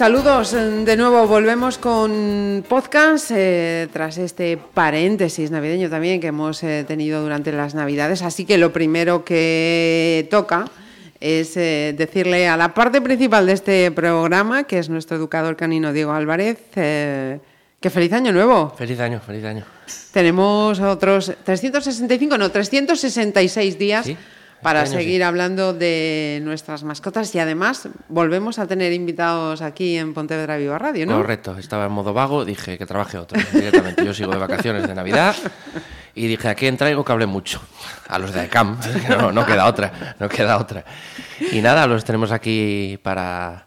Saludos, de nuevo volvemos con podcast eh, tras este paréntesis navideño también que hemos eh, tenido durante las navidades. Así que lo primero que toca es eh, decirle a la parte principal de este programa, que es nuestro educador canino Diego Álvarez, eh, que feliz año nuevo. Feliz año, feliz año. Tenemos otros 365, no, 366 días Sí, para este seguir sí. hablando de nuestras mascotas y además volvemos a tener invitados aquí en Pontevedra Viva Radio, ¿no? Correcto, estaba en modo vago, dije que trabaje otro directamente. Yo sigo de vacaciones de Navidad y dije, ¿a quién traigo que hable mucho? A los de ICAM, no, no queda otra, no queda otra. Y nada, los tenemos aquí para,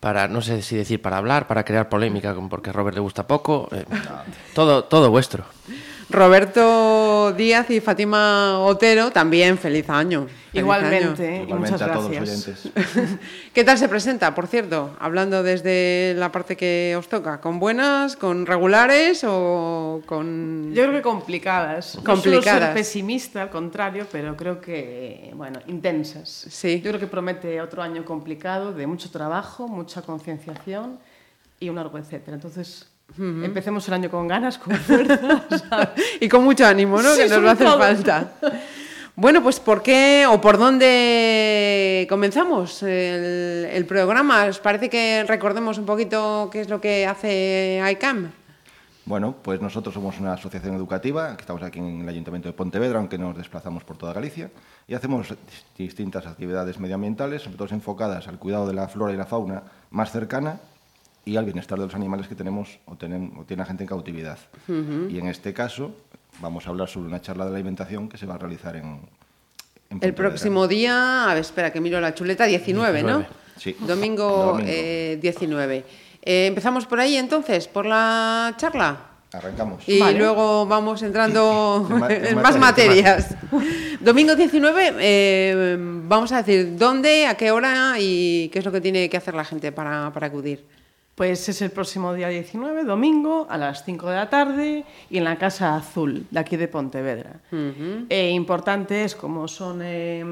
para, no sé si decir para hablar, para crear polémica, porque a Robert le gusta poco. eh, todo, todo vuestro. Roberto Díaz y Fátima Otero, también feliz año. Feliz Igualmente, año. ¿eh? y Igualmente muchas a todos los gracias. oyentes. ¿Qué tal se presenta, por cierto? Hablando desde la parte que os toca, ¿con buenas, con regulares o con...? Yo creo que complicadas. No Complicadas. suelo ser pesimista, al contrario, pero creo que, bueno, intensas. Sí. Yo creo que promete otro año complicado, de mucho trabajo, mucha concienciación y un largo etcétera. Entonces, empecemos el año con ganas, con fuerza. Y con mucho ánimo, ¿no? Sí, que nos va a hacer todo. falta. Bueno, pues ¿por qué o por dónde comenzamos el, el programa? ¿Os parece que recordemos un poquito qué es lo que hace ICAM? Bueno, pues nosotros somos una asociación educativa, que estamos aquí en el Ayuntamiento de Pontevedra, aunque nos desplazamos por toda Galicia, y hacemos dis- distintas actividades medioambientales, sobre todo enfocadas al cuidado de la flora y la fauna más cercana y al bienestar de los animales que tenemos o, tienen, o tiene la gente en cautividad. Y en este caso vamos a hablar sobre una charla de la alimentación que se va a realizar en, en El próximo día, a ver, espera que miro la chuleta, 19, ¿no? 19, sí. Domingo, Domingo. eh, 19. Eh, Empezamos por ahí entonces, por la charla. Arrancamos. Y Vale. luego vamos entrando En ma- en, en más materia, materias. Domingo 19, eh, vamos a decir dónde, a qué hora y qué es lo que tiene que hacer la gente para, para acudir. Pues es el próximo día 19, domingo, a las 5 de la tarde, y en la Casa Azul, de aquí de Pontevedra. Eh, importante es, como son eh,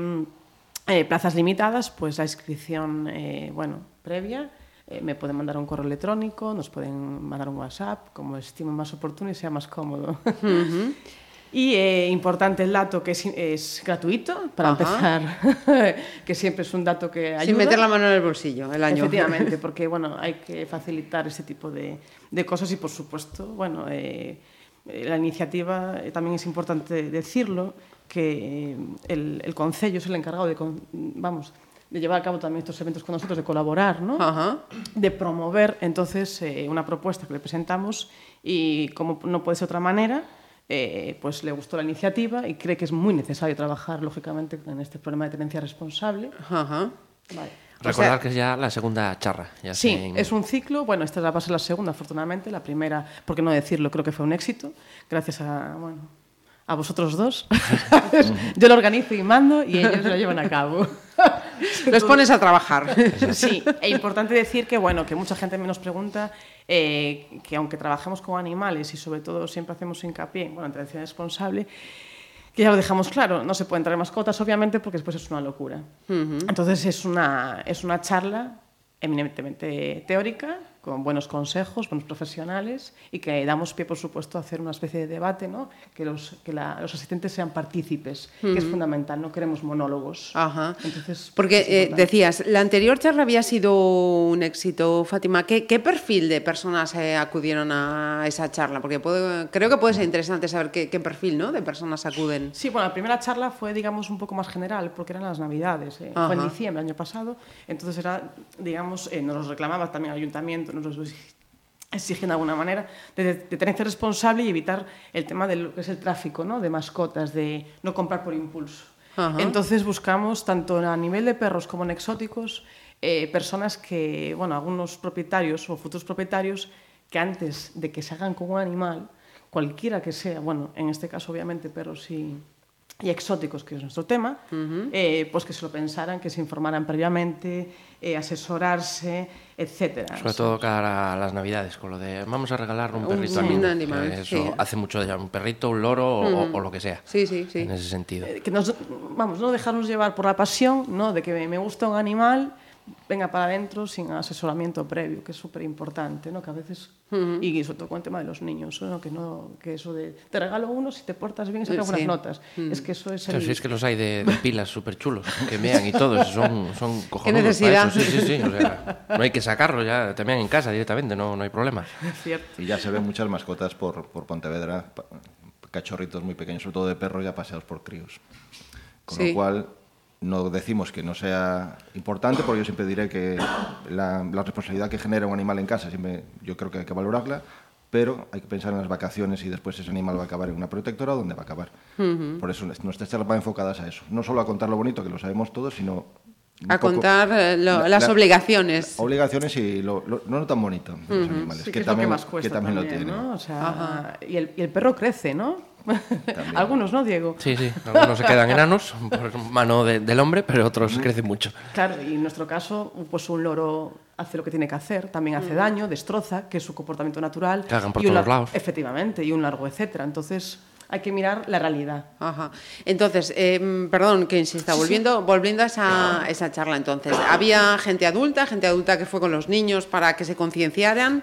eh, plazas limitadas, pues la inscripción, eh, bueno, previa. Eh, me pueden mandar un correo electrónico, nos pueden mandar un WhatsApp, como estimen más oportuno y sea más cómodo. Y eh, importante el dato que es, es gratuito, para Ajá. empezar, que siempre es un dato que ayuda. Sin meter la mano en el bolsillo, el año. Efectivamente, porque bueno, hay que facilitar ese tipo de, de cosas y por supuesto, bueno, eh, eh, la iniciativa eh, también es importante decirlo que eh, el, el Concello es el encargado de, vamos, de llevar a cabo también estos eventos con nosotros, de colaborar, ¿no? Ajá. de promover entonces eh, una propuesta que le presentamos y como no puede ser de otra manera, eh, pues le gustó la iniciativa y cree que es muy necesario trabajar lógicamente en este problema de tenencia responsable. Ajá. Vale. Recordar que es ya la segunda charla. Ya Sí, es un ciclo. Bueno, esta va a ser la segunda, afortunadamente. La primera, por qué no decirlo, creo que fue un éxito. Gracias a, bueno, a vosotros dos. Yo lo organizo y mando y ellos lo llevan a cabo. Los pones a trabajar. Sí, e importante decir que, bueno, que mucha gente me nos pregunta eh, que aunque trabajemos con animales y sobre todo siempre hacemos hincapié bueno, en tenencia responsable, que ya lo dejamos claro, no se pueden traer mascotas, obviamente, porque después es una locura. Entonces es una, es una charla eminentemente teórica, con buenos consejos, buenos profesionales, y que damos pie, por supuesto, a hacer una especie de debate, ¿no? que, los, que la- los asistentes sean partícipes, que es fundamental, no queremos monólogos. Ajá. Entonces, Porque eh, decías, la anterior charla había sido un éxito, Fátima. ¿Qué, qué perfil de personas eh, acudieron a esa charla? Porque puedo- creo que puede ser interesante saber qué, qué perfil ¿no? de personas acuden. Sí, bueno, la primera charla fue, digamos, un poco más general, porque eran las Navidades. eh. Fue en diciembre año pasado. Entonces era, digamos, eh, nos los reclamaba también el ayuntamiento, nos los exigen de alguna manera, de, de tenencia responsable y evitar el tema de lo que es el tráfico ¿no? de mascotas, de no comprar por impulso. Ajá. Entonces buscamos, tanto a nivel de perros como en exóticos, eh, personas que, bueno, algunos propietarios o futuros propietarios que antes de que se hagan con un animal, cualquiera que sea, bueno, en este caso obviamente perros y, y exóticos, que es nuestro tema, eh, pues que se lo pensaran, que se informaran previamente, eh, asesorarse, etcétera. Sobre todo cara a las navidades, con lo de vamos a regalar un Un- perrito al un animal, Que Eso sí. hace mucho ya, un perrito, un loro o- o, o lo que sea. Sí, sí, sí. En ese sentido. Eh, que nos, vamos, no dejarnos llevar por la pasión, ¿no? De que me gusta un animal, venga para dentro sin asesoramiento previo, que es súper importante, ¿no? Que a veces, uh -huh. y sobre todo con el tema de los niños, ¿no? Que, no, que eso de, te regalo uno si te portas bien y sacas sí. unas notas. Uh -huh. Es que eso es... El... Claro, sí, es que los hay de, de pilas súper chulos, que mean y todo, son, son cojonudos. para necesidad? Sí, sí, sí, o sea, no hay que sacarlo, ya te mean en casa directamente, no, no hay problema. Es cierto. Y ya se ven muchas mascotas por, por Pontevedra, cachorritos muy pequeños, sobre todo de perros ya paseados por críos. Con sí. lo cual no decimos que no sea importante, porque yo siempre diré que la, la responsabilidad que genera un animal en casa, siempre yo creo que hay que valorarla, pero hay que pensar en las vacaciones y después ese animal va a acabar en una protectora, ¿dónde va a acabar? Por eso nuestras charlas van enfocadas a eso. No solo a contar lo bonito, que lo sabemos todos, sino... A poco contar eh, lo- la- las la- obligaciones. Obligaciones y lo, lo- no lo tan bonito de los animales, Sí, que, es lo también, que más cuesta que también, lo tienen. ¿no? O sea, y el, y el perro crece, ¿no? Algunos, ¿no, Diego? Sí, sí, algunos se quedan enanos por mano de- del hombre, pero otros crecen mucho. Claro, y en nuestro caso, pues un loro hace lo que tiene que hacer, también hace daño, destroza, que es su comportamiento natural. Cagan por y todos lados. Efectivamente, y un largo etcétera. Entonces, hay que mirar la realidad. Ajá. Entonces, eh, mm, perdón que insista, volviendo, volviendo a esa, esa charla entonces, ¿había gente adulta, gente adulta que fue con los niños para que se concienciaran?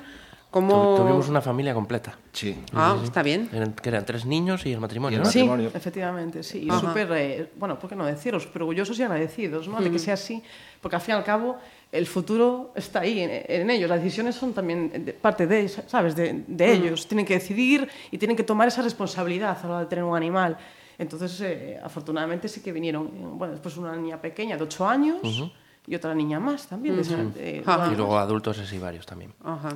¿Cómo... Tu- Tuvimos una familia completa. Sí. Ah, está bien. Eran, que eran tres niños y el matrimonio, Y el matrimonio. Sí, efectivamente, sí. Y súper, eh, bueno, ¿por qué no deciros? Súper orgullosos y agradecidos, ¿no? De que sea así, porque al fin y al cabo el futuro está ahí, en, en ellos. Las decisiones son también de- parte de, ¿sabes? De, de ellos. Tienen que decidir y tienen que tomar esa responsabilidad a la hora de tener un animal. Entonces, eh, afortunadamente sí que vinieron, eh, bueno, después una niña pequeña de 8 años y otra niña más también. de esa- eh. Y luego adultos así varios también. Ajá.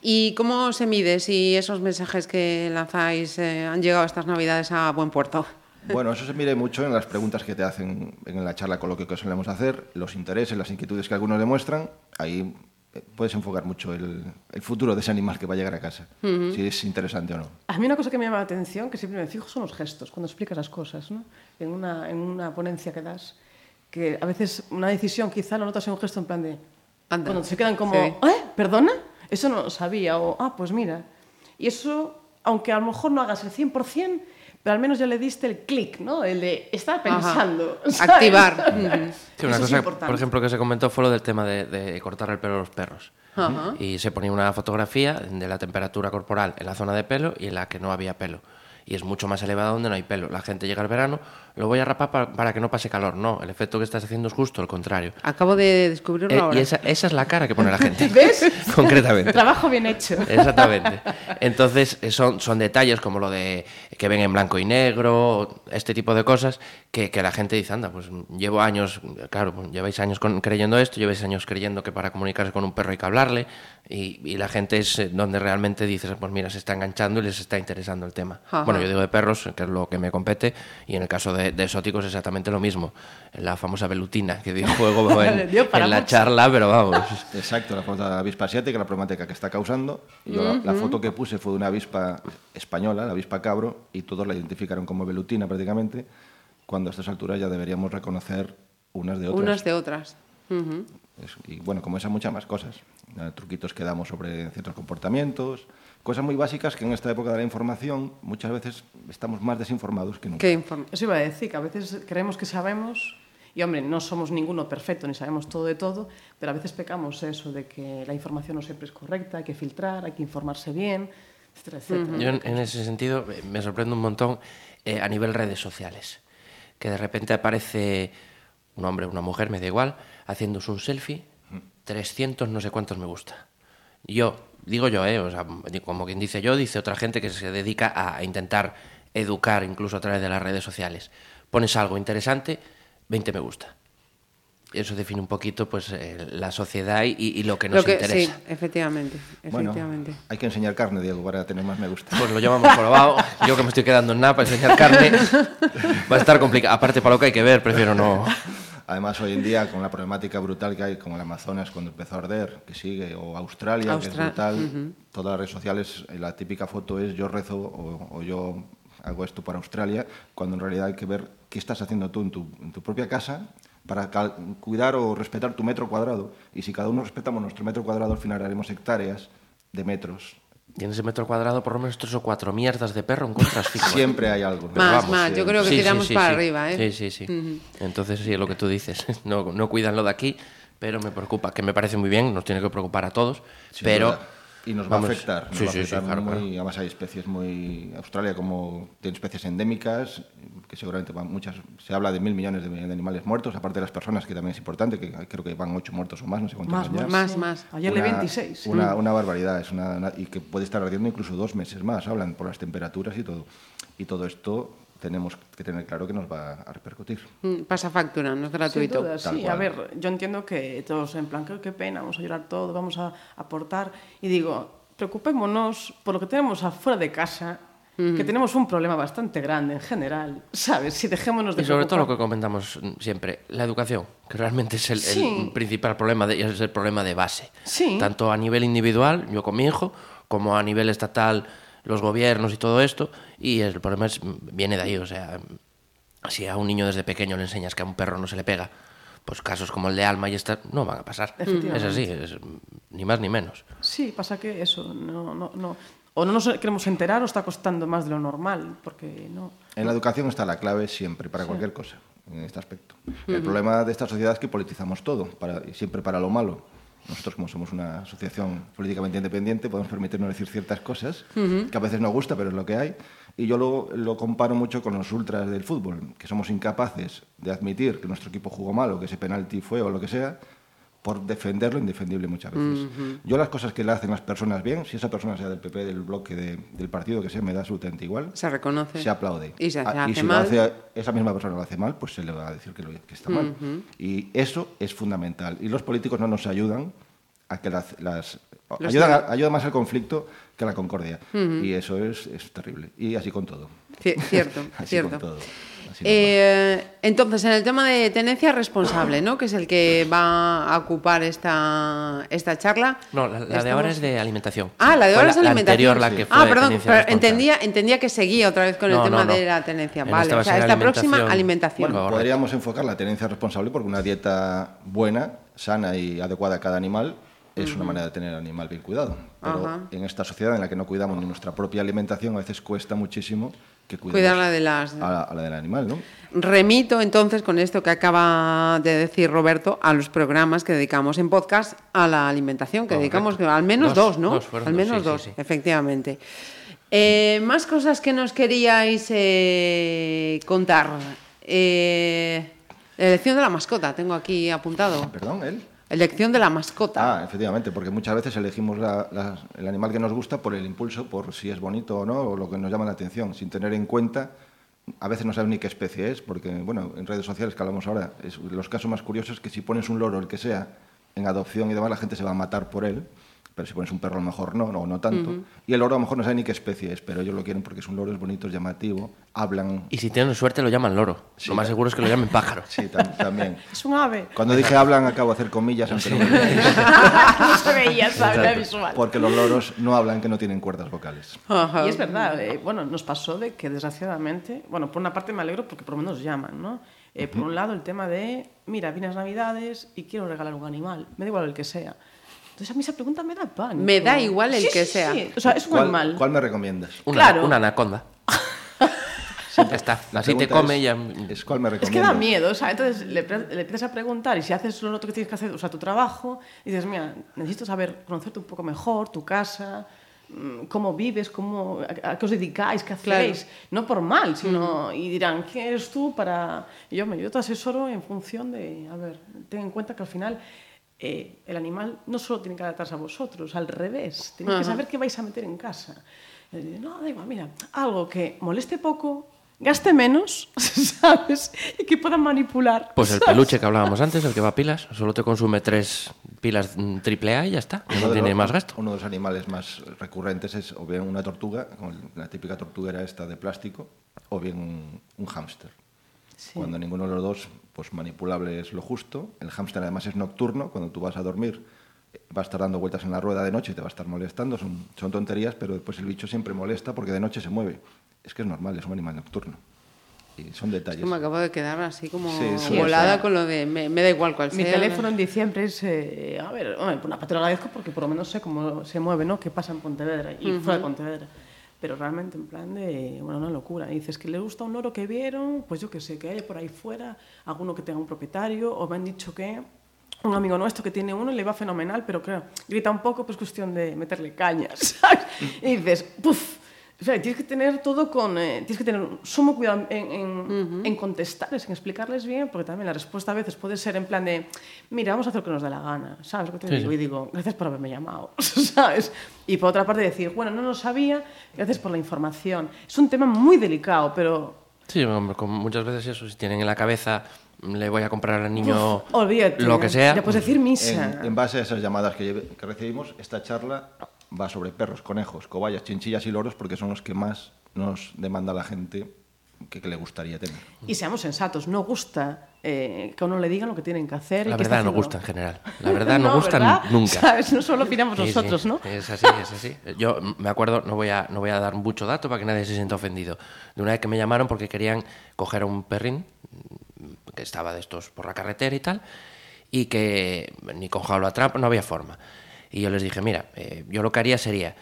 ¿Y cómo se mide si esos mensajes que lanzáis eh, han llegado estas navidades a buen puerto? Bueno, eso se mide mucho en las preguntas que te hacen en la charla coloquio que solemos hacer, los intereses, las inquietudes que algunos demuestran. Ahí eh, puedes enfocar mucho el, el futuro de ese animal que va a llegar a casa, si es interesante o no. A mí una cosa que me llama la atención, que siempre me fijo, son los gestos, cuando explicas las cosas, ¿no? En una, en una ponencia que das, que a veces una decisión quizá lo notas en un gesto en plan de... Anda. Cuando se quedan como, Sí. ¿eh? ¿Perdona? Eso no lo sabía, o, ah, pues mira. Y eso, aunque a lo mejor no hagas el 100%, pero al menos ya le diste el clic, ¿no? El de estar pensando. ¿sabes? Activar. Sí, una Eso es cosa, importante. por ejemplo, que se comentó fue lo del tema de, de cortar el pelo a los perros. Ajá. Y se ponía una fotografía de la temperatura corporal en la zona de pelo y en la que no había pelo. Y es mucho más elevada donde no hay pelo. La gente llega al verano, lo voy a rapar pa- para, que no pase calor. No, el efecto que estás haciendo es justo el contrario. Acabo de descubrirlo Eh, ahora. y esa, esa es la cara que pone la gente. ¿Ves? Concretamente. Trabajo bien hecho. Exactamente. Entonces, eh, son, son detalles como lo de que ven en blanco y negro, este tipo de cosas, que, que la gente dice, anda, pues llevo años, claro, pues, lleváis años con- creyendo esto, lleváis años creyendo que para comunicarse con un perro hay que hablarle, y, y la gente es eh, donde realmente dices, pues mira, se está enganchando y les está interesando el tema. Ajá. Bueno, yo digo de perros, que es lo que me compete, y en el caso de, de exóticos exactamente lo mismo. La famosa velutina que dio juego en, Dio para en la charla, pero vamos. Exacto, la foto de la avispa asiática, la problemática que está causando. Yo la- la foto que puse fue de una avispa española, la avispa cabro, y todos la identificaron como velutina prácticamente, cuando a estas alturas ya deberíamos reconocer unas de otras. Unas de otras. Ujú. Es- y bueno, como esas muchas más cosas. Eh, truquitos que damos sobre ciertos comportamientos, cosas muy básicas que en esta época de la información muchas veces estamos más desinformados que nunca. ¿Qué? Eso iba a decir, que a veces creemos que sabemos, y hombre, no somos ninguno perfecto ni sabemos todo de todo, pero a veces pecamos eso de que la información no siempre es correcta, hay que filtrar, hay que informarse bien, etcétera, etcétera. Yo en, en ese sentido eh, me sorprende un montón eh, a nivel redes sociales, que de repente aparece un hombre o una mujer, me da igual, haciéndose un selfie, 300 no sé cuántos me gusta. Yo, digo yo, eh, o sea, como quien dice yo, dice otra gente que se dedica a intentar educar incluso a través de las redes sociales. Pones algo interesante, 20 me gusta. Eso define un poquito pues eh, la sociedad y, y lo que nos Lo que, interesa. sí, efectivamente. Bueno, efectivamente. hay que enseñar carne, Diego, para tener más me gusta. Pues lo llevamos probado. Yo que me estoy quedando en nada para enseñar carne. Va a estar complicado. Aparte, para lo que hay que ver, prefiero no. Además, hoy en día, con la problemática brutal que hay con el Amazonas cuando empezó a arder, que sigue, o Australia, que es brutal, todas las redes sociales, eh, la típica foto es yo rezo o, o yo hago esto para Australia, cuando en realidad hay que ver qué estás haciendo tú en tu, en tu propia casa para cuidar o respetar tu metro cuadrado. Y si cada uno respetamos nuestro metro cuadrado, al final haremos hectáreas de metros. Y en ese metro cuadrado, por lo menos tres o cuatro mierdas de perro encuentras fijo. ¿eh? Siempre hay algo. Más, Vamos, más, yo creo que Sí, tiramos sí, para sí. arriba, ¿eh? Sí, sí, sí. Entonces, sí, lo que tú dices. No, no cuidan lo de aquí, pero me preocupa, que me parece muy bien, nos tiene que preocupar a todos, pero... duda. Y nos va a afectar. Nos sí, va a sí, sí, afectar claro, muy- claro. Además hay especies muy... Australia como tiene especies endémicas, que seguramente van muchas... Se habla de mil millones de, de animales muertos, aparte de las personas, que también es importante, que creo que van ocho muertos o más, no sé cuántos Más, más, Más, sí. más. Ayer le Una- 26. Una, una barbaridad, es una, una- y que puede estar ardiendo incluso dos meses más, hablan por las temperaturas y todo. Y todo esto tenemos que tener claro que nos va a repercutir. Mm, Pasa factura, no es Sin gratuito. duda, sí, cual. a ver, yo entiendo que todos en plan, qué, pena, vamos a llorar todo, vamos a aportar. Y digo, preocupémonos por lo que tenemos afuera de casa, que tenemos un problema bastante grande en general, ¿sabes? Si dejémonos de Y sobre todo lo que preocupar- comentamos siempre, la educación, que realmente es el, el Sí. principal problema, de, es el problema de base. Sí. Tanto a nivel individual, yo con mi hijo, como a nivel estatal, los gobiernos y todo esto. Y el problema es, viene de ahí, o sea, si a un niño desde pequeño le enseñas que a un perro no se le pega, pues casos como el de Alma y esta no van a pasar. Es así, es, ni más ni menos. Sí, pasa que eso, no, no, no. O no nos queremos enterar o está costando más de lo normal, porque no. En la educación está la clave siempre, para cualquier cosa, en este aspecto. El problema de esta sociedad es que politizamos todo, para, siempre para lo malo. Nosotros, como somos una asociación políticamente independiente, podemos permitirnos decir ciertas cosas que a veces no gusta, pero es lo que hay. Y yo lo, lo comparo mucho con los ultras del fútbol, que somos incapaces de admitir que nuestro equipo jugó mal o que ese penalti fue o lo que sea, por defender lo indefendible muchas veces. Yo las cosas que le hacen las personas bien, si esa persona sea del PP, del bloque, de- del partido que sea, me da absolutamente igual Se reconoce. se aplaude. Y se Ah, si mal. lo hace, esa misma persona lo hace mal, pues se le va a decir que, lo- que está mal. Y eso es fundamental. Y los políticos no nos ayudan a que las... las- ayudan, a- ayudan más al conflicto que a la concordia. Y eso es, es terrible. Y así con todo. Ci- Cierto, Así cierto. con todo. Así. Eh, entonces, en el tema de tenencia responsable, ¿no? que es el que va a ocupar esta, esta charla. No, la, la de estamos- ahora es de alimentación. Ah, la de ahora es alimentación. anterior, la que fue ah, perdón, pero entendía, entendía que seguía otra vez con el No, tema no, no. de la tenencia. En Vale, o a sea, esta próxima alimentación. alimentación. Bueno. Podríamos enfocar la tenencia responsable porque una dieta buena, sana y adecuada a cada animal es una manera de tener el animal bien cuidado. Pero Ajá. en esta sociedad en la que no cuidamos ni nuestra propia alimentación, a veces cuesta muchísimo que cuidemos Cuidar la de las- a la, a la del animal, ¿no? Remito entonces con esto que acaba de decir Roberto a los programas que dedicamos en podcast a la alimentación, que Correcto. dedicamos al menos Dos, dos, ¿no? dos, fueron al menos sí, sí, dos, sí. efectivamente. Eh, más cosas que nos queríais eh, contar. Eh, elección de la mascota, tengo aquí apuntado. Perdón, él. Elección de la mascota. Ah, efectivamente, porque muchas veces elegimos el animal que nos gusta por el impulso, por si es bonito o no, o lo que nos llama la atención, sin tener en cuenta, a veces no sabes ni qué especie es, porque, bueno, en redes sociales que hablamos ahora, es, los casos más curiosos es que si pones un loro, el que sea, en adopción y demás, la gente se va a matar por él, pero si pones un perro a lo mejor no, no, no tanto. Y el loro a lo mejor no sabe ni qué especie es, pero ellos lo quieren porque es un loro, es bonito, es llamativo, hablan... Y si tienen suerte lo llaman loro. Sí, lo más seguro es que lo llamen pájaro. Sí, tam- también. Es un ave. Cuando dije hablan, acabo de hacer comillas, aunque no me veáis. no se veía, ¿sabes? Visual. Porque los loros no hablan que no tienen cuerdas vocales. Ajá. Y es verdad, eh, bueno, nos pasó de que desgraciadamente, bueno, por una parte me alegro porque por lo menos llaman, ¿no? Eh, Por un lado el tema de, mira, vienen las navidades y quiero regalar un animal, me da igual el que sea. Entonces a mí esa pregunta me da pánico. Me da igual el Sí, que sí, sea. sí. O sea, es un ¿Cuál, animal. cuál me recomiendas? Una, Claro. una anaconda. ya está. La Así te come es, y ya... es cuál me Es recomiendas. que da miedo, o sea, entonces le, empiezas a preguntar y si haces lo otro que tienes que hacer, o sea, tu trabajo, y dices, mira, necesito saber, conocerte un poco mejor, tu casa, mm, cómo vives, cómo, a, a qué os dedicáis, qué Claro. hacéis, no por mal, sino, y dirán, ¿quién eres tú para...? Y yo, me, yo te asesoro en función de, a ver, ten en cuenta que al final eh, el animal no solo tiene que adaptarse a vosotros, al revés, tenéis que saber qué vais a meter en casa. Eh, no, da igual, mira, algo que moleste poco, gaste menos, ¿sabes? Y que puedan manipular. Pues el ¿sabes? peluche que hablábamos antes, el que va a pilas, solo te consume tres pilas mm, triple A y ya está. Uno No de tiene los- más gasto. Uno de los animales más recurrentes es o bien una tortuga, la típica tortuguera esta de plástico, o bien un, un hámster. Cuando ninguno de los dos, pues manipulable es lo justo. El hámster además es nocturno, cuando tú vas a dormir eh, va a estar dando vueltas en la rueda de noche y te va a estar molestando. Son, son tonterías, pero después el bicho siempre molesta porque de noche se mueve. Es que es normal, es un animal nocturno. Y son detalles. Es que me acabo de quedar así como Sí, volada con lo de me, me da igual cuál Mi teléfono en diciembre es, eh, a ver, hombre, una parte lo agradezco porque por lo menos sé cómo se mueve, ¿no? ¿Qué pasa en Pontevedra y fuera de Pontevedra? Pero realmente en plan de, bueno, una locura. Y dices que le gusta un loro que vieron, pues yo qué sé, que haya por ahí fuera, alguno que tenga un propietario, o me han dicho que un amigo nuestro que tiene uno le va fenomenal, pero claro, grita un poco, pues cuestión de meterle cañas. Y dices, puf, o sea, tienes que tener todo con. eh, tienes que tener sumo cuidado en, en, en contestarles, en explicarles bien, porque también la respuesta a veces puede ser en plan de: Mira, vamos a hacer lo que nos dé la gana, ¿sabes lo que te digo? Y digo: Gracias por haberme llamado, ¿sabes? Y por otra parte, decir: Bueno, no lo sabía, gracias por la información. Es un tema muy delicado, pero. Sí, hombre, muchas veces eso, si tienen en la cabeza, le voy a comprar al niño uf, olvídate. lo que sea. Ya puedes decir misa. En, en base a esas llamadas que, que recibimos, esta charla va sobre perros, conejos, cobayas, chinchillas y loros porque son los que más nos demanda la gente que, que le gustaría tener. Y seamos sensatos, no gusta eh, que a uno le digan lo que tienen que hacer. y La que está verdad no gusta en general. La verdad no, gusta ¿verdad? nunca. ¿Sabes? No solo opinamos Sí, sí, nosotros, ¿no? Es así, es así. Yo me acuerdo, no voy, a, no voy a dar mucho dato para que nadie se sienta ofendido, de una vez que me llamaron porque querían coger a un perrín que estaba de estos por la carretera y tal, y que ni con jaula trampa no había forma. Y yo les dije, mira, eh, yo lo que haría sería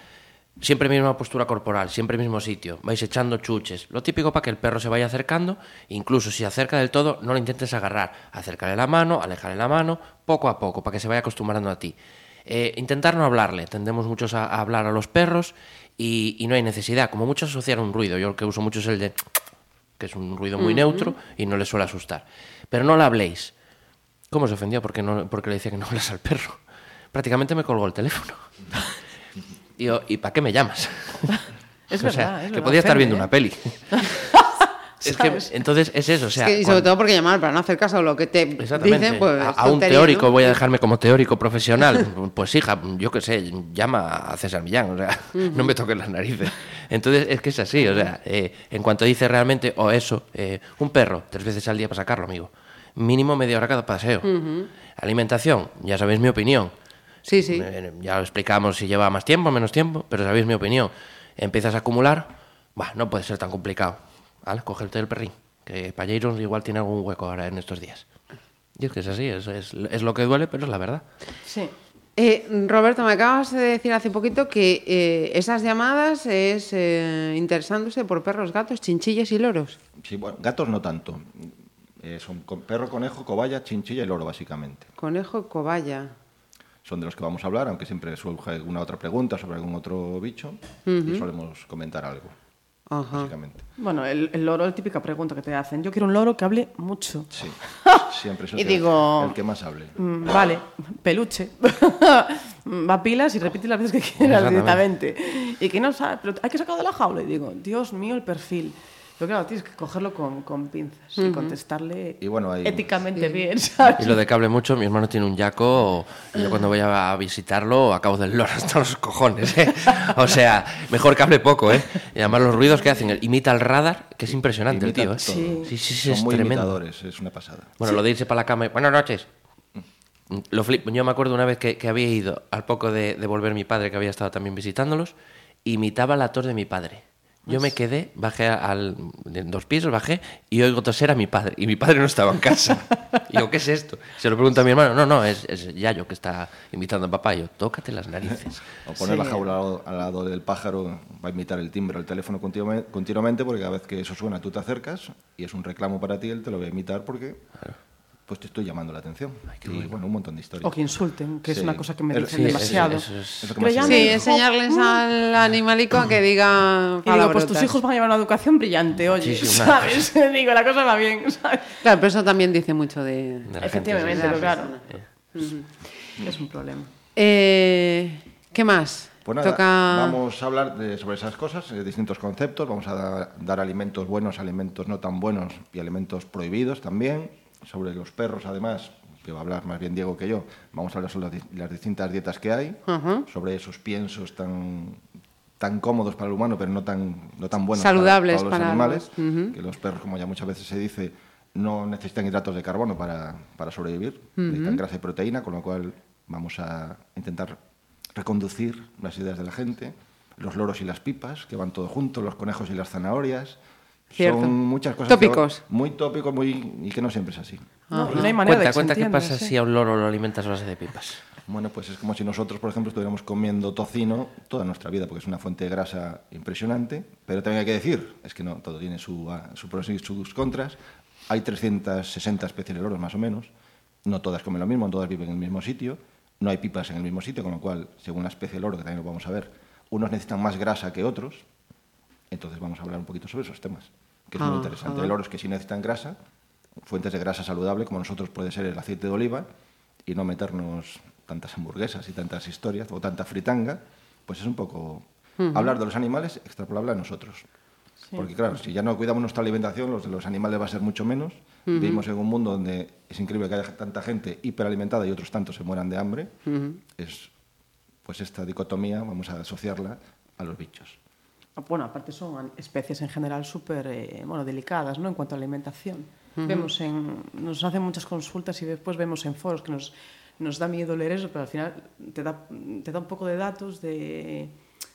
siempre misma postura corporal, siempre mismo sitio, vais echando chuches, lo típico para que el perro se vaya acercando, incluso si se acerca del todo, no lo intentes agarrar, acércale la mano, alejarle la mano, poco a poco, para que se vaya acostumbrando a ti. Eh, intentar no hablarle, tendemos muchos a, a hablar a los perros y, y no hay necesidad, como muchos asociar un ruido, yo el que uso mucho es el de que es un ruido muy neutro y no le suele asustar. Pero no le habléis. ¿Cómo se ofendió porque, no, porque le decía que no hablas al perro? Prácticamente me colgó el teléfono. Y yo, ¿y para qué me llamas? Es o sea, verdad, es que verdad, podía estar viendo ¿eh? una peli. es que, entonces es eso, o sea, Es que- y sobre cuando- todo porque llamar para no hacer caso a lo que te Exactamente. dicen, pues. a, un teórico ¿no? voy a dejarme como teórico profesional. Pues hija, yo qué sé, llama a César Millán, o sea, no me toques las narices. Entonces es que es así, o sea, eh, en cuanto dice realmente, o eso, eh, un perro, tres veces al día para sacarlo, amigo. Mínimo media hora cada paseo. Alimentación, ya sabéis mi opinión. Sí, sí. Ya lo explicamos si lleva más tiempo o menos tiempo, pero sabéis mi opinión. Empiezas a acumular, bah, no puede ser tan complicado. ¿Vale? Cógete el perrín, que Palleiros igual tiene algún hueco ahora en estos días. Y es que es así, es, es, es lo que duele, pero es la verdad. Sí. Eh, Roberto, me acabas de decir hace poquito que eh, esas llamadas es eh, interesándose por perros, gatos, chinchillas y loros. Sí, bueno, gatos no tanto. Eh, son perro, conejo, cobaya, chinchilla y loro, básicamente. Conejo, cobaya. Son de los que vamos a hablar, aunque siempre surge alguna otra pregunta sobre algún otro bicho y solemos comentar algo, Ajá. básicamente. Bueno, el, el loro, la típica pregunta que te hacen. Yo quiero un loro que hable mucho. Sí, siempre es el, Y que, digo- el que más hable. Mm, Vale, peluche. Va a pilas y repite las veces que quieras directamente. Y que no sabe, pero hay que sacarlo de la jaula. Y digo, Dios mío, el perfil. Pero claro, tienes que cogerlo con, con pinzas y contestarle Y bueno, hay- éticamente bien, ¿sabes? Y lo de que hable mucho, mi hermano tiene un yaco y yo cuando voy a visitarlo acabo del loro hasta los cojones, ¿eh? O sea, mejor que hable poco, ¿eh? Y además los ruidos que hacen, él imita el radar, que es impresionante Imita el tío, ¿eh? Sí. Sí, sí, sí, Son es muy tremendo. imitadores, es una pasada. Bueno, lo de irse para la cama y buenas noches. Lo flip- Yo me acuerdo una vez que, que había ido al poco de, de volver mi padre, que había estado también visitándolos, imitaba la tos de mi padre. Yo me quedé, bajé al de dos pisos, bajé y oigo toser a mi padre. Y mi padre no estaba en casa. Y yo, ¿qué es esto? Se lo pregunta a mi hermano. No, no, es, es Yayo que está imitando a papá. Y yo, tócate las narices. O poner la jaula al lado, al lado del pájaro va a imitar el timbre del teléfono continuamente, continuamente porque cada vez que eso suena tú te acercas y es un reclamo para ti, él te lo va a imitar porque pues te estoy llamando la atención. y bueno, un montón de historias. O que insulten, que es Sí. una cosa que me dicen sí, demasiado. eso es- es ya se me Sí, dijo, enseñarles "Mm". al animalico a que diga Y digo, pues tus hijos van a llevar una educación brillante, oye, Sí, sí, ¿sabes? digo, la cosa va bien, ¿sabes? Claro, pero eso también dice mucho de... De la gente, Efectivamente, sí. pero claro. Es un problema. Eh, ¿Qué más? Pues nada, Toca... vamos a hablar de- sobre esas cosas, eh, distintos conceptos. Vamos a da- dar alimentos buenos, alimentos no tan buenos y alimentos prohibidos también. Sobre los perros, además, que va a hablar más bien Diego que yo, vamos a hablar sobre las, di- las distintas dietas que hay, sobre esos piensos tan, tan cómodos para el humano, pero no tan, no tan buenos Saludables para, para los animales. los-. Que los perros, como ya muchas veces se dice, no necesitan hidratos de carbono para, para sobrevivir, necesitan grasa y proteína, con lo cual vamos a intentar reconducir las ideas de la gente. Los loros y las pipas, que van todo junto, los conejos y las zanahorias. Cierto. Son muchas cosas. Tópicos. muy tópicos muy, y que no siempre es así. No, no hay manera Cuenta, de que se cuenta qué pasa sí. si a un loro lo alimentas a base de pipas. Bueno, pues es como si nosotros, por ejemplo, estuviéramos comiendo tocino toda nuestra vida, porque es una fuente de grasa impresionante. Pero también hay que decir, es que no, todo tiene su, ah, su pros y sus contras. Hay 360 especies de loros, más o menos. No todas comen lo mismo, no todas viven en el mismo sitio. No hay pipas en el mismo sitio, con lo cual, según la especie de loro, que también lo vamos a ver, unos necesitan más grasa que otros. Entonces vamos a hablar un poquito sobre esos temas, que es muy Ajá. interesante. Hay loros que sí necesitan grasa, fuentes de grasa saludable, como nosotros puede ser el aceite de oliva, y no meternos tantas hamburguesas y tantas historias, o tanta fritanga, pues es un poco hablar de los animales extrapolable a nosotros. Porque claro, si ya no cuidamos nuestra alimentación, los de los animales va a ser mucho menos. Vivimos en un mundo donde es increíble que haya tanta gente hiperalimentada y otros tantos se mueran de hambre. Es pues esta dicotomía vamos a asociarla a los bichos. Bueno, aparte son especies en general súper eh, bueno, delicadas ¿no? en cuanto a alimentación. vemos en, nos hacen muchas consultas y después vemos en foros que nos, nos da miedo leer eso, pero al final te da, te da un poco de datos de,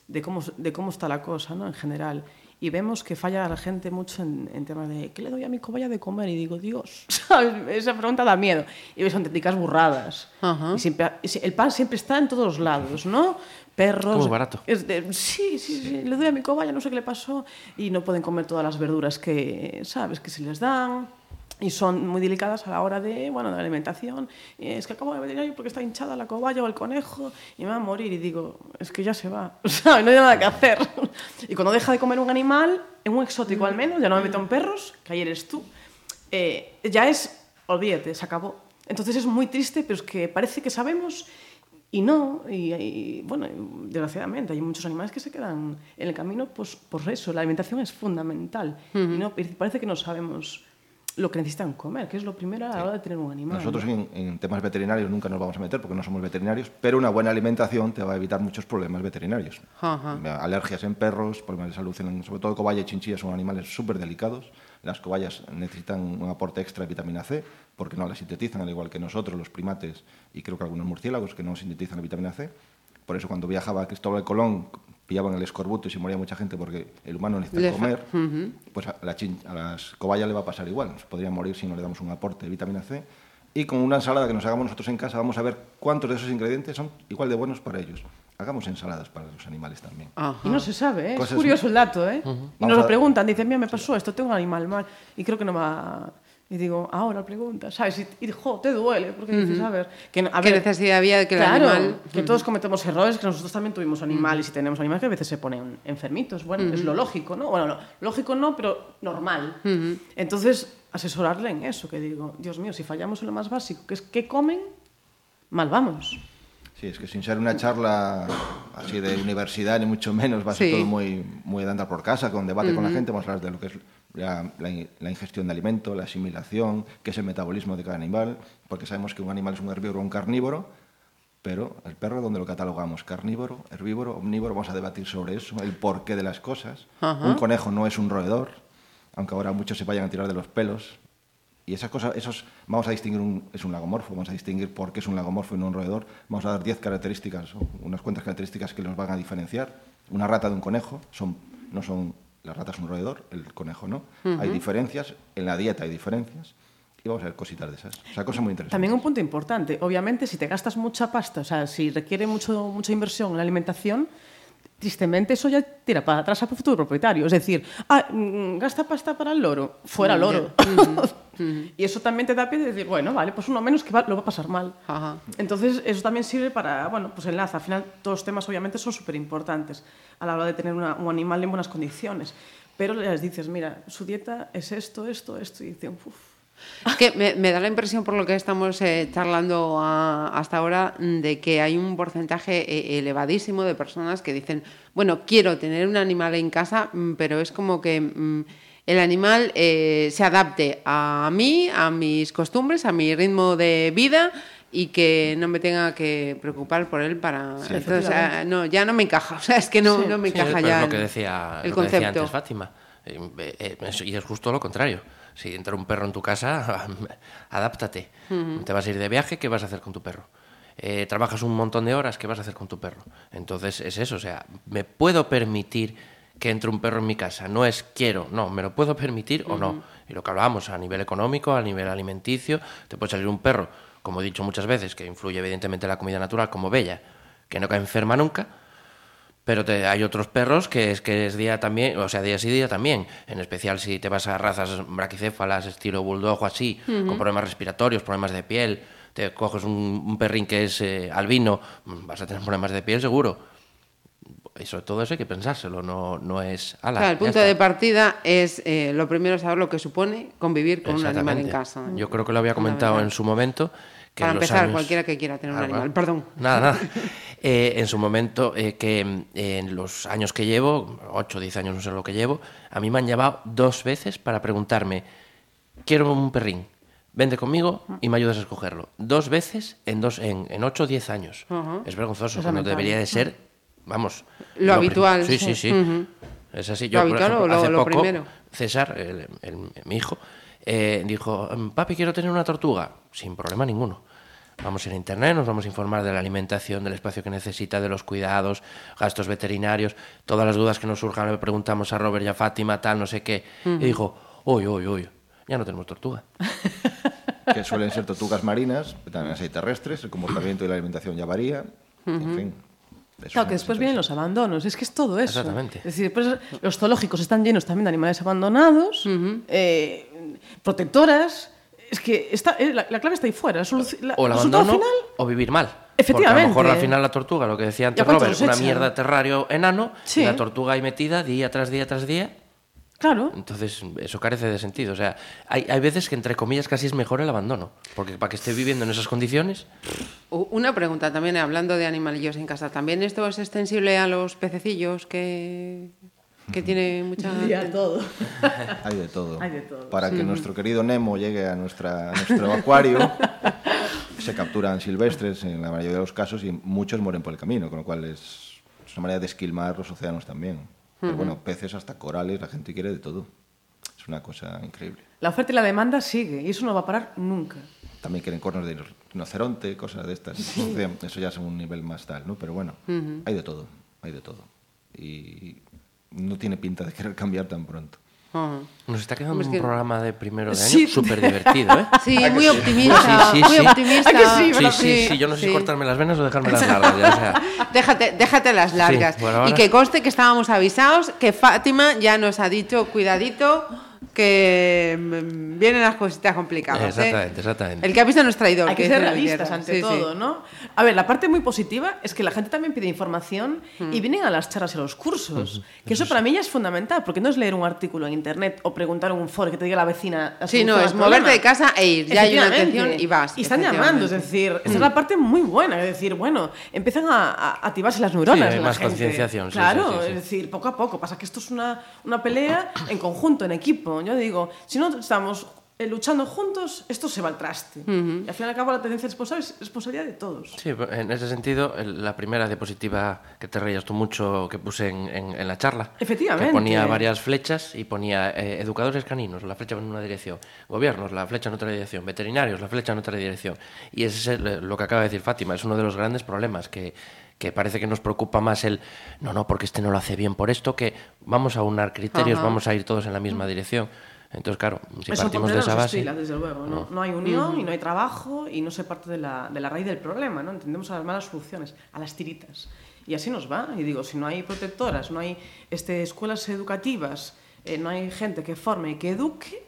de, cómo, de cómo está la cosa ¿no? en general. Y vemos que falla la gente mucho en, en temas de ¿qué le doy a mi cobaya de comer? Y digo, Dios, ¿sabes? esa pregunta da miedo. Y ves auténticas burradas. Ajá. Y siempre, el pan siempre está en todos lados, ¿no? Perros. Muy barato. Es de, sí, sí, sí, le doy a mi cobaya, no sé qué le pasó, y no pueden comer todas las verduras que, ¿sabes?, que se les dan. Y son muy delicadas a la hora de, bueno, de la alimentación. Es que acabo de veterinario porque está hinchada la cobaya o el conejo y me va a morir. Y digo, es que ya se va, ¿sabes? No hay nada que hacer. Y cuando deja de comer un animal, en un exótico al menos, ya no me meto en perros, que ayer eres tú, eh, ya es, olvídate, se acabó. Entonces es muy triste, pero es que parece que sabemos y no. Y, y, bueno, desgraciadamente hay muchos animales que se quedan en el camino pues, por eso. La alimentación es fundamental. y no, y parece que no sabemos lo que necesitan comer, que es lo primero a la hora de tener un animal. Nosotros ¿no? en, en temas veterinarios nunca nos vamos a meter porque no somos veterinarios, pero una buena alimentación te va a evitar muchos problemas veterinarios. Ajá. Alergias en perros, problemas de salud, en- sobre todo cobaya y chinchilla son animales súper delicados. Las cobayas necesitan un aporte extra de vitamina C porque no la sintetizan, al igual que nosotros, los primates, y creo que algunos murciélagos que no sintetizan la vitamina C. Por eso cuando viajaba Cristóbal Colón pillaban el escorbuto y se moría mucha gente porque el humano necesita Le fa- comer, pues a, la chin- a las cobayas le va a pasar igual. Se podrían morir si no le damos un aporte de vitamina C. Y con una ensalada que nos hagamos nosotros en casa vamos a ver cuántos de esos ingredientes son igual de buenos para ellos. Hagamos ensaladas para los animales también. Ajá. Y no se sabe, ¿eh? es curioso el dato, ¿eh? Y Vamos nos lo a- preguntan, dicen, mira, me pasó esto, tengo un animal mal, y creo que no va... Y digo, ahora pregunta, ¿sabes? Y, y jo, te duele, porque dices, a ver... Que, a ¿Qué ver, necesidad había de que el claro, animal- que todos cometemos errores, que nosotros también tuvimos animales y tenemos animales que a veces se ponen enfermitos. Bueno, es lo lógico, ¿no? Bueno, no, lógico no, pero normal. Entonces, asesorarle en eso, que digo, Dios mío, si fallamos en lo más básico, que es qué comen, mal vamos. Sí, es que sin ser una charla así de universidad, ni mucho menos, va a ser Sí. todo muy, muy de andar por casa, con debate con la gente, vamos a hablar de lo que es la, la in- la ingestión de alimento, la asimilación, qué es el metabolismo de cada animal, porque sabemos que un animal es un herbívoro o un carnívoro, pero el perro, ¿dónde lo catalogamos? ¿Carnívoro, herbívoro, omnívoro? Vamos a debatir sobre eso, el porqué de las cosas. Ajá. Un conejo no es un roedor, aunque ahora muchos se vayan a tirar de los pelos. Y esas cosas, esos, vamos a distinguir, un, es un lagomorfo, vamos a distinguir por qué es un lagomorfo y no un roedor. Vamos a dar 10 características, unas cuantas características que los van a diferenciar. Una rata de un conejo, son, no son, la rata es un roedor, el conejo no. Hay diferencias, en la dieta hay diferencias. Y vamos a ver cositas de esas. O sea, cosas muy interesantes. También un punto importante, obviamente, si te gastas mucha pasta, o sea, si requiere mucho, mucha inversión en la alimentación, tristemente eso ya tira para atrás al futuro propietario. Es decir, ah, mm, gasta pasta para el loro, fuera loro. y eso también te da pie de decir, bueno, vale, pues uno menos que va- lo va a pasar mal. Ajá. Entonces, eso también sirve para, bueno, pues enlaza. Al final, todos los temas obviamente son súper importantes a la hora de tener una- un animal en buenas condiciones. Pero les dices, mira, su dieta es esto, esto, esto, y dicen, uff. Es que me, me da la impresión, por lo que estamos eh, charlando a- hasta ahora, de que hay un porcentaje eh, elevadísimo de personas que dicen, bueno, quiero tener un animal en casa, mm, pero es como que mm, el animal eh, se adapte a mí, a mis costumbres, a mi ritmo de vida y que no me tenga que preocupar por él para... Sí, Entonces, ah, no, ya no me encaja, o sea, es que no, Sí, no me Sí, encaja pero ya es lo que el- decía, el lo que decía concepto. antes Fátima. Eh, eh, y es justo lo contrario. Si entra un perro en tu casa, adáptate. Te vas a ir de viaje, ¿qué vas a hacer con tu perro? Eh, trabajas un montón de horas, ¿qué vas a hacer con tu perro? Entonces es eso, o sea, me puedo permitir que entre un perro en mi casa, no es quiero, no, me lo puedo permitir o no. Y lo que hablábamos a nivel económico, a nivel alimenticio, te puede salir un perro, como he dicho muchas veces, que influye evidentemente en la comida natural, como Bella, que no cae enferma nunca, pero te- hay otros perros que es que es día también, o sea, día sí día también. En especial si te vas a razas braquicéfalas, estilo bulldog o así, con problemas respiratorios, problemas de piel. Te coges un, un perrín que es eh, albino, mm, vas a tener problemas de piel seguro. Sobre todo eso hay que pensárselo, no, no es... ala, Claro, el ya punto de partida es eh, lo primero saber lo que supone convivir con un animal en casa. Yo creo que lo había comentado en su momento. Que Para empezar, años- cualquiera que quiera tener un Ah, animal. Perdón. Nada, nada. Eh, en su momento, eh, que mm, en los años que llevo, 8 o 10 años, no sé lo que llevo, a mí me han llevado dos veces para preguntarme, quiero un perrín, vende conmigo y me ayudas a escogerlo. Dos veces en, dos, en, en 8 o 10 años. Es vergonzoso, Es cuando debería de ser, vamos... Lo habitual, Sí, sí. sí. Es así. Lo Yo, por habitual ejemplo, o lo- hace lo poco, primero. César, el- el- mi hijo, eh, dijo, papi, quiero tener una tortuga. Sin problema ninguno. Vamos a ir a internet, nos vamos a informar de la alimentación, del espacio que necesita, de los cuidados, gastos veterinarios, todas las dudas que nos surjan, le preguntamos a Robert y a Fátima, tal, no sé qué. Y dijo, uy, uy, uy, ya no tenemos tortuga. que suelen ser tortugas marinas, pero también hay terrestres, el comportamiento y la alimentación ya varía, en fin. Claro, que después vienen los abandonos, es que es todo eso. Exactamente. Es decir, pues, los zoológicos están llenos también de animales abandonados, eh, protectoras. Es que está, eh, la, la clave está ahí fuera. La O el abandono final, o vivir mal. Efectivamente. Porque a lo mejor al final la tortuga, lo que decía antes ¿Y a cuántos Robert, una echan? mierda de terrario enano, Sí. y la tortuga ahí metida día tras día tras día. claro. Entonces, eso carece de sentido. O sea, hay, hay veces que, entre comillas, casi es mejor el abandono. Porque para que esté viviendo en esas condiciones, Una pregunta también, hablando de animalillos en casa. ¿También esto es extensible a los pececillos que, que tiene mucha... todo. Hay de todo. Hay de todo. Para que nuestro querido Nemo llegue a, nuestra, a nuestro acuario, se capturan silvestres en la mayoría de los casos y muchos mueren por el camino, con lo cual es, es una manera de esquilmar los océanos también. Pero bueno, peces hasta corales, la gente quiere de todo. Es una cosa increíble. La oferta y la demanda sigue y eso no va a parar nunca. También quieren cornos de rinoceronte, cosas de estas. Eso ya es un nivel más tal, ¿no? Pero bueno, hay de todo, hay de todo. Y no tiene pinta de querer cambiar tan pronto. Nos está quedando Hombre, es un que- programa de primero de año Sí. súper divertido, ¿eh? Sí, muy optimista, Sí, sí, muy optimista. ¿A que sí? Sí, ¿verdad? sí, sí, yo no sé si cortarme las venas o dejarme las largas. ya, o sea, Déjate, déjate las largas. ahora. Y que conste que estábamos avisados, que Fátima ya nos ha dicho, cuidadito, que mm, vienen las cositas complicadas. ¿eh? Exactamente, exactamente. El que avisa no es traidor. Hay que dice ser realistas ante Sí, sí. todo, ¿no? A ver, la parte muy positiva es que la gente también pide información y vienen a las charlas y a los cursos. Que eso para mí ya es fundamental, porque no es leer un artículo en internet o preguntar en un foro que te diga la vecina. la Sí, no, es moverte problema. de casa e ir. Ya hay una atención y vas. Y están llamando, es decir, esa es la parte muy buena, es decir, bueno, empiezan a, a activarse las neuronas. Sí, hay la más concienciación, sí, Claro, sí, sí, sí. es decir, poco a poco. Pasa que esto es una, una pelea en conjunto, en equipo. Yo digo, si no estamos eh, luchando juntos, esto se va al traste. Y al fin y al cabo la tendencia responsable es responsabilidad de todos. Sí, en ese sentido, la primera diapositiva que te reías tú mucho que puse en, en- en la charla. Efectivamente. Que ponía varias flechas y ponía eh, educadores caninos, la flecha en una dirección, gobiernos, la flecha en otra dirección, veterinarios, la flecha en otra dirección. Y ese es lo que acaba de decir Fátima, es uno de los grandes problemas que que parece que nos preocupa más el no, no, porque este no lo hace bien por esto, que vamos a unar criterios, Ajá. vamos a ir todos en la misma dirección. Entonces, claro, si Eso partimos de esa base... pilas, desde luego. ¿no? no hay unión y no hay trabajo y no se parte de la, de la raíz del problema. ¿no? Entendemos a las malas soluciones, a las tiritas. Y así nos va. Y digo, si no hay protectoras, no hay este, escuelas educativas, eh, no hay gente que forme y que eduque,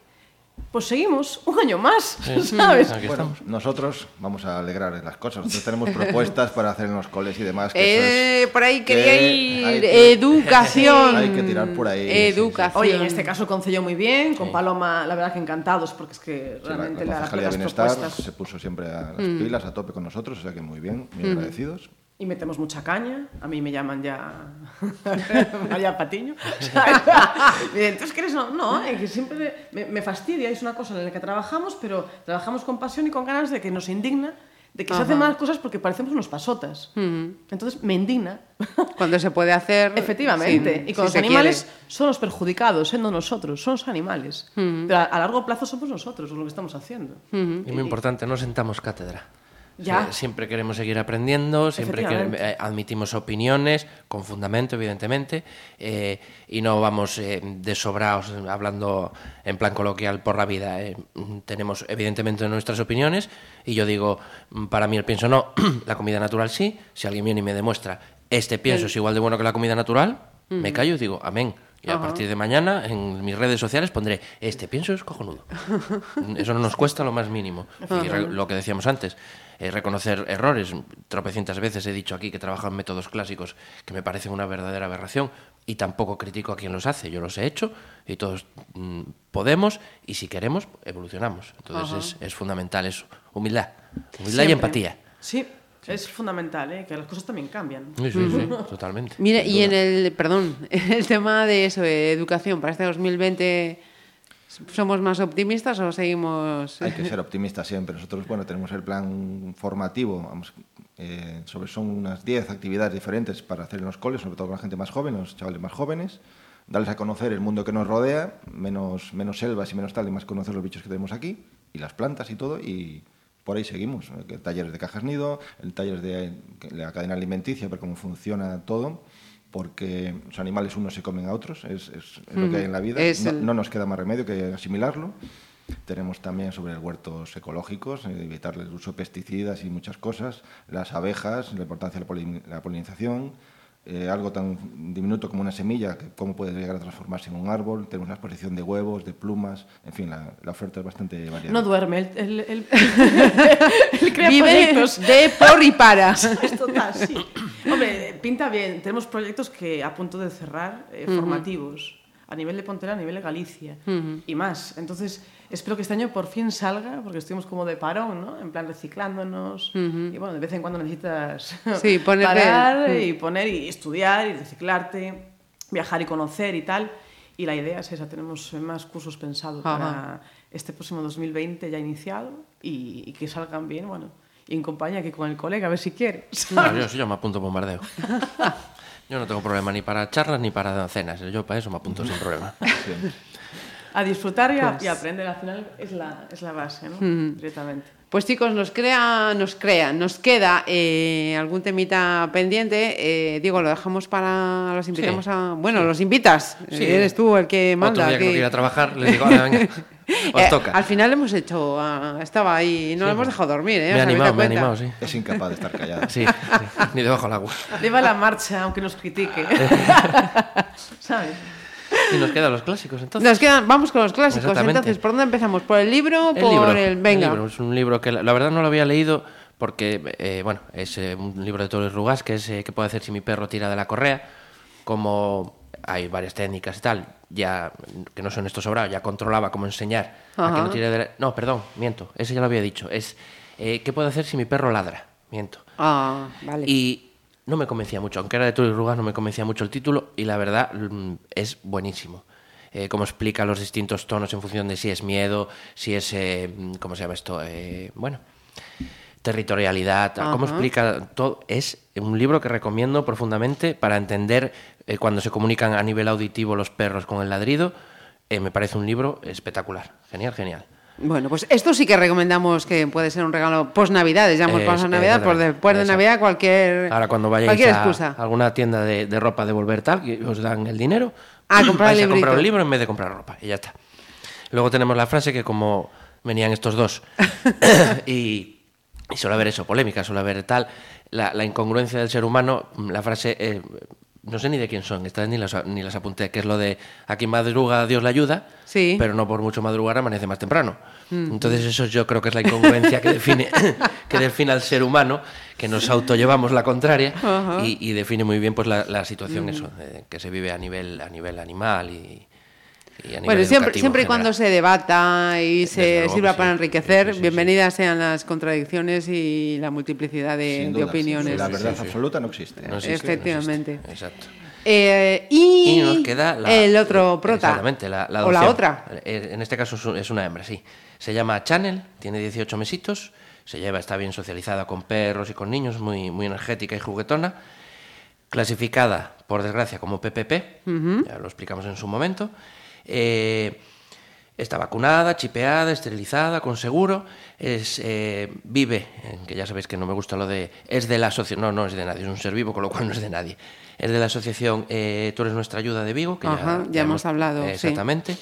pues seguimos un año más, ¿sabes? Aquí Bueno, estamos. nosotros vamos a alegrar las cosas. Nosotros tenemos propuestas para hacer en los coles y demás. que Eh, es- por ahí que quería hay ir. que- Educación. Hay que tirar por ahí, sí, sí. Educación. Oye, en este caso concedió muy bien, con Paloma, la verdad que encantados, porque es que Sí, la, realmente la la, Concejalía de Bienestar propuestas... se puso siempre a las pilas, a tope con nosotros, o sea que muy bien, muy agradecidos. Y metemos mucha caña. A mí me llaman ya María Patiño. O sea, Entonces, ¿qué eres? No, no es que siempre me, me fastidia. Es una cosa en la que trabajamos, pero trabajamos con pasión y con ganas de que nos indigna de que se hacen malas cosas porque parecemos unos pasotas. Entonces me indigna. Cuando se puede hacer. Efectivamente. sin- y con si los animales quiere. son los perjudicados, siendo nosotros, son los animales. Pero a, a largo plazo somos nosotros lo que estamos haciendo. Y muy importante, no sentamos cátedra. Ya. Sea, siempre queremos seguir aprendiendo, siempre que, eh, admitimos opiniones, con fundamento, evidentemente, eh, y no vamos eh, desobrados eh, hablando en plan coloquial por la vida. eh. Mm, tenemos, evidentemente, nuestras opiniones, y yo digo, mm, para mí el pienso no, la comida natural sí. Si alguien viene y me demuestra, este pienso es igual de bueno que la comida natural, me callo y digo, amén. Y a partir de mañana en mis redes sociales pondré, este pienso es cojonudo. Eso no nos cuesta lo más mínimo. Y lo que decíamos antes, eh, reconocer errores. Tropecientas veces he dicho aquí que trabajo en métodos clásicos que me parecen una verdadera aberración y tampoco critico a quien los hace. Yo los he hecho y todos mm, podemos y si queremos evolucionamos. Entonces es, es fundamental eso. Humildad. Humildad y empatía. Sí, es fundamental, ¿eh? que las cosas también cambian. Sí, sí, sí, totalmente. Mira, y en el, perdón, en el tema de eso, de educación, para este 2020, ¿somos más optimistas o seguimos...? Hay que ser optimistas siempre. Nosotros, bueno, tenemos el plan formativo, vamos, eh, sobre son unas 10 actividades diferentes para hacer en los coles, sobre todo con la gente más joven, los chavales más jóvenes, darles a conocer el mundo que nos rodea, menos, menos selvas y menos tal, y más conocer los bichos que tenemos aquí, y las plantas y todo, y por ahí seguimos. Talleres de cajas nido, el talleres de la cadena alimenticia, ver cómo funciona todo, porque los animales unos se comen a otros, es, es- es lo que hay en la vida. Es no, el- no nos queda más remedio que asimilarlo. Tenemos también sobre huertos ecológicos, eh, evitar el uso de pesticidas y muchas cosas, las abejas, la importancia de la, polin- la polinización, eh, algo tan diminuto como una semilla, que cómo puede llegar a transformarse en un árbol, tenemos una exposición de huevos, de plumas, en fin, la, la oferta es bastante variada. No duerme, él- él crea Vive proyectos. de por y para. Es total, sí. Hombre, pinta bien. Tenemos proyectos que a punto de cerrar, eh, formativos, a nivel de Pontera, a nivel de Galicia y más. Entonces, espero que este año por fin salga, porque estuvimos como de parón, ¿no? En plan reciclándonos. Y bueno, de vez en cuando necesitas Sí, ponerte- parar Mm. y poner y estudiar y reciclarte, viajar y conocer y tal. Y la idea es esa, tenemos más cursos pensados Ajá. para este próximo 2020 ya iniciado y, y que salgan bien, bueno, y en compañía que con el colega, a ver si quiere. No, yo, sí, yo me apunto bombardeo. Yo no tengo problema ni para charlas ni para cenas. Yo para eso me apunto sin problema. A disfrutar y, a, Pues- y aprender, al final es la, es la base, ¿no? Directamente. Pues chicos, nos crea, nos crea, nos queda eh, algún temita pendiente. Eh, Diego, lo dejamos para los invitamos Sí, a. Bueno, los invitas. Sí. Eres tú el que manda. Otro día que no aquí. quiera trabajar, les digo, "Ahora, venga, os Eh, toca. Al final hemos hecho, ah, estaba ahí, y no lo hemos dejado dormir, ¿eh? Me ¿Os ha habéis animado, me ha cuenta? animado, sí. Es incapaz de estar callada. Sí, sí, ni debajo del agua. Lleva la marcha, aunque nos critique. ¿Sabes? Y nos quedan los clásicos, entonces. Nos quedan, vamos con los clásicos. Entonces, ¿por dónde empezamos? ¿Por el libro o El por libro, el. el Venga. libro. Es un libro que la, la verdad no lo había leído porque, eh, bueno, es eh, un libro de Torres Rugas que es eh, ¿Qué puedo hacer si mi perro tira de la correa? Como hay varias técnicas y tal, ya que no son estos sobrados, ya controlaba cómo enseñar a que no tire de la... No, perdón, miento, ese ya lo había dicho. Es ¿Qué puedo hacer si mi perro ladra? Miento. Ah, vale. Y no me convencía mucho, aunque era de Torres Rugas, no me convencía mucho el título y la verdad mm, es buenísimo. Eh, cómo explica los distintos tonos en función de si es miedo, si es, eh, mm, ¿cómo se llama esto? Eh, bueno, territorialidad, cómo explica todo. Es un libro que recomiendo profundamente para entender eh, cuando se comunican a nivel auditivo los perros con el ladrido. Eh, me parece un libro espectacular, genial, genial. Bueno, pues esto sí que recomendamos que puede ser un regalo post Navidades. Ya hemos Es- pasado Navidad, pues exactamente. después de Exacto. Navidad cualquier. Ahora cuando vayáis cualquier a alguna tienda de, de ropa a devolver tal, que os dan el dinero, Ah, comprar el vais a comprar un libro en vez de comprar ropa y ya está. Luego tenemos la frase que como venían estos dos y, y suele haber eso, polémica, suele haber tal, la, la incongruencia del ser humano, la frase, eh, no sé ni de quién son, estas ni las, ni las apunté, que es lo de a quien madruga Dios le ayuda, Sí. pero no por mucho madrugar amanece más temprano. Entonces eso yo creo que es la incongruencia que define, que define al ser humano, que nos autollevamos la contraria y, y define muy bien pues la, la situación eso, eh, que se vive a nivel, a nivel animal y, y a nivel Bueno, siempre, y cuando se debata y se luego sirva para enriquecer, Sí, sí, sí, bienvenidas sean las contradicciones y la multiplicidad de, opiniones. La verdad Sí, sí. absoluta no existe. No existe, no existe. Efectivamente. Exacto. Eh, y, Y nos queda la- el otro prota. Exactamente, la, la o la otra. Eh, En este caso es una hembra, sí. Se llama Channel, tiene 18 mesitos, se lleva, está bien socializada con perros y con niños, muy, muy energética y juguetona. Clasificada, por desgracia, como PPP, ya lo explicamos en su momento. Eh, Está vacunada, chipeada, esterilizada, con seguro. Es, eh, vive, eh, que ya sabéis que no me gusta lo de. Es de la asociación. No, no es de nadie, es un ser vivo, con lo cual no es de nadie. Es de la asociación eh, Tú eres nuestra ayuda de Vigo, que Ajá, ya, ya hemos hablado, sí. Exactamente.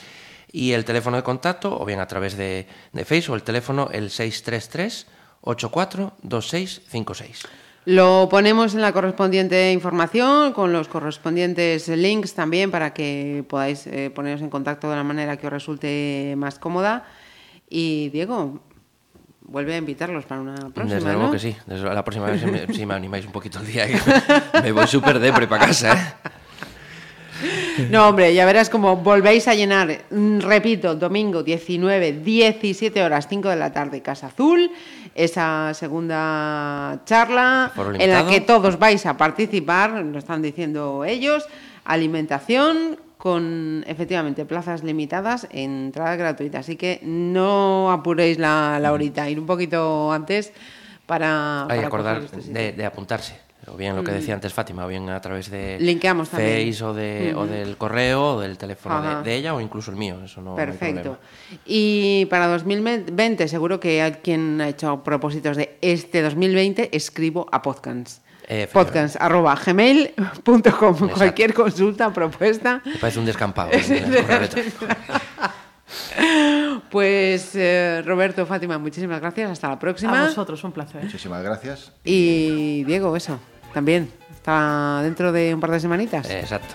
Y el teléfono de contacto, o bien a través de, de Facebook, el teléfono el 633 842656. Lo ponemos en la correspondiente información, con los correspondientes links también para que podáis eh, poneros en contacto de la manera que os resulte más cómoda. Y Diego, vuelve a invitarlos para una próxima. Desde luego ¿no? que sí. Desde la próxima vez, si me, si me animáis un poquito el día, me voy súper depre para casa. ¿eh? No, hombre, ya verás como volvéis a llenar, mm, repito, domingo 19, 17 horas, 5 de la tarde, Casa Azul, esa segunda charla en la que todos vais a participar, lo están diciendo ellos, alimentación con efectivamente plazas limitadas, entrada gratuita, así que no apuréis la, la horita, ir un poquito antes para... Hay para acordar este de, de apuntarse. O bien lo que decía antes Fátima, o bien a través de Linkeamos también. Face o, de, o del correo o del teléfono de, de ella o incluso el mío. Eso no, no hay Perfecto. y para 2020, seguro que hay quien ha hecho propósitos de este 2020, escribo a podcast. Podcast arroba gmail.com. Cualquier consulta, propuesta. Me parece un descampado. ¿eh? Pues eh, Roberto, Fátima, muchísimas gracias. Hasta la A próxima. vosotros, un placer. Muchísimas gracias. Y Diego, eso, también. Está dentro de un par de semanitas. Exacto.